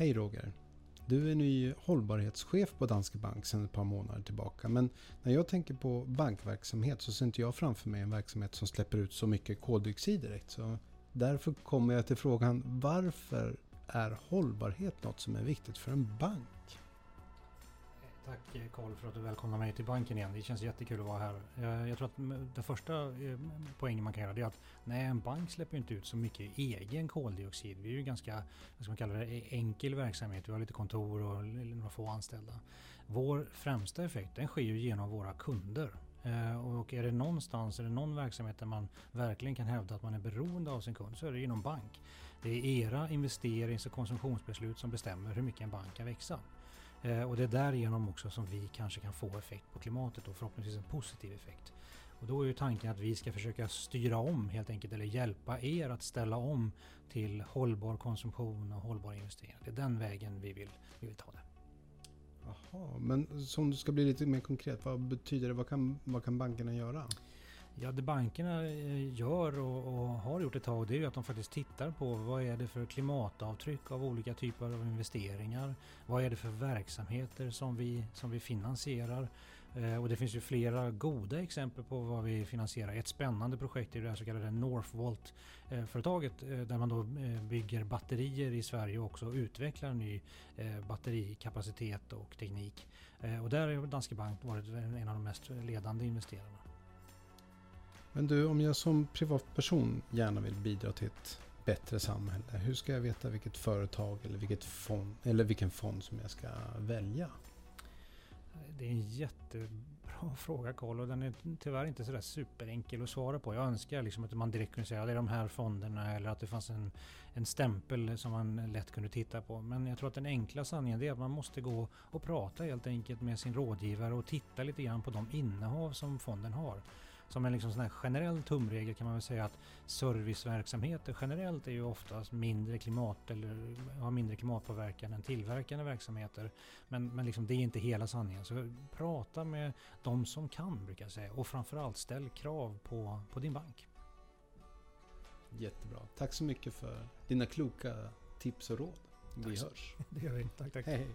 Hej Roger. Du är ny hållbarhetschef på Danske Bank sedan ett par månader tillbaka. Men när jag tänker på bankverksamhet så ser inte jag framför mig en verksamhet som släpper ut så mycket koldioxid direkt. Så därför kommer jag till frågan varför är hållbarhet något som är viktigt för en bank? Tack eh, Karl för att du välkomnar mig till banken igen. Det känns jättekul att vara här. Jag tror att den första eh, poängen man kan göra är att nej, en bank släpper inte ut så mycket egen koldioxid. Vi är ju ganska, vad ska man kalla det, e-, enkel verksamhet. Vi har lite kontor och några få anställda. Vår främsta effekt den sker ju genom våra kunder. Eh, och är det någonstans, är det någon verksamhet där man verkligen kan hävda att man är beroende av sin kund så är det inom bank. Det är era investerings och konsumtionsbeslut som bestämmer hur mycket en bank kan växa. Eh, och det är därigenom också som vi kanske kan få effekt på klimatet och förhoppningsvis en positiv effekt. Och då är ju tanken att vi ska försöka styra om helt enkelt eller hjälpa er att ställa om till hållbar konsumtion och hållbara investeringar. Det är den vägen vi vill, vi vill ta det. Jaha, men som du ska bli lite mer konkret, vad betyder det? Vad kan, vad kan bankerna göra? Ja, det bankerna eh, gör och, och, har gjort ett tag det är ju att de faktiskt tittar på vad är det för klimatavtryck av olika typer av investeringar. Vad är det för verksamheter som vi, som vi finansierar? Eh, och det finns ju flera goda exempel på vad vi finansierar. Ett spännande projekt är det så kallade Northvolt-företaget eh, eh, där man då eh, bygger batterier i Sverige och också utvecklar ny eh, batterikapacitet och teknik. Eh, och där har Danske Bank varit en av de mest ledande investerarna. Men du, om jag som privatperson gärna vill bidra till ett bättre samhälle. Hur ska jag veta vilket företag eller, vilket fond, eller vilken fond som jag ska välja? Det är en jättebra fråga Karl och den är tyvärr inte sådär superenkel att svara på. Jag önskar liksom att man direkt kunde säga att det är de här fonderna eller att det fanns en, en stämpel som man lätt kunde titta på. Men jag tror att den enkla sanningen är att man måste gå och prata helt enkelt med sin rådgivare och titta lite grann på de innehav som fonden har som en liksom sån här generell tumregel kan man väl säga att serviceverksamheter generellt är ju oftast mindre klimat eller har mindre klimatpåverkan än tillverkande verksamheter. Men, men liksom det är inte hela sanningen. Så prata med de som kan brukar jag säga och framförallt ställ krav på, på din bank. Jättebra. Tack så mycket för dina kloka tips och råd. Vi hörs. Det gör vi. Tack, tack. Hej.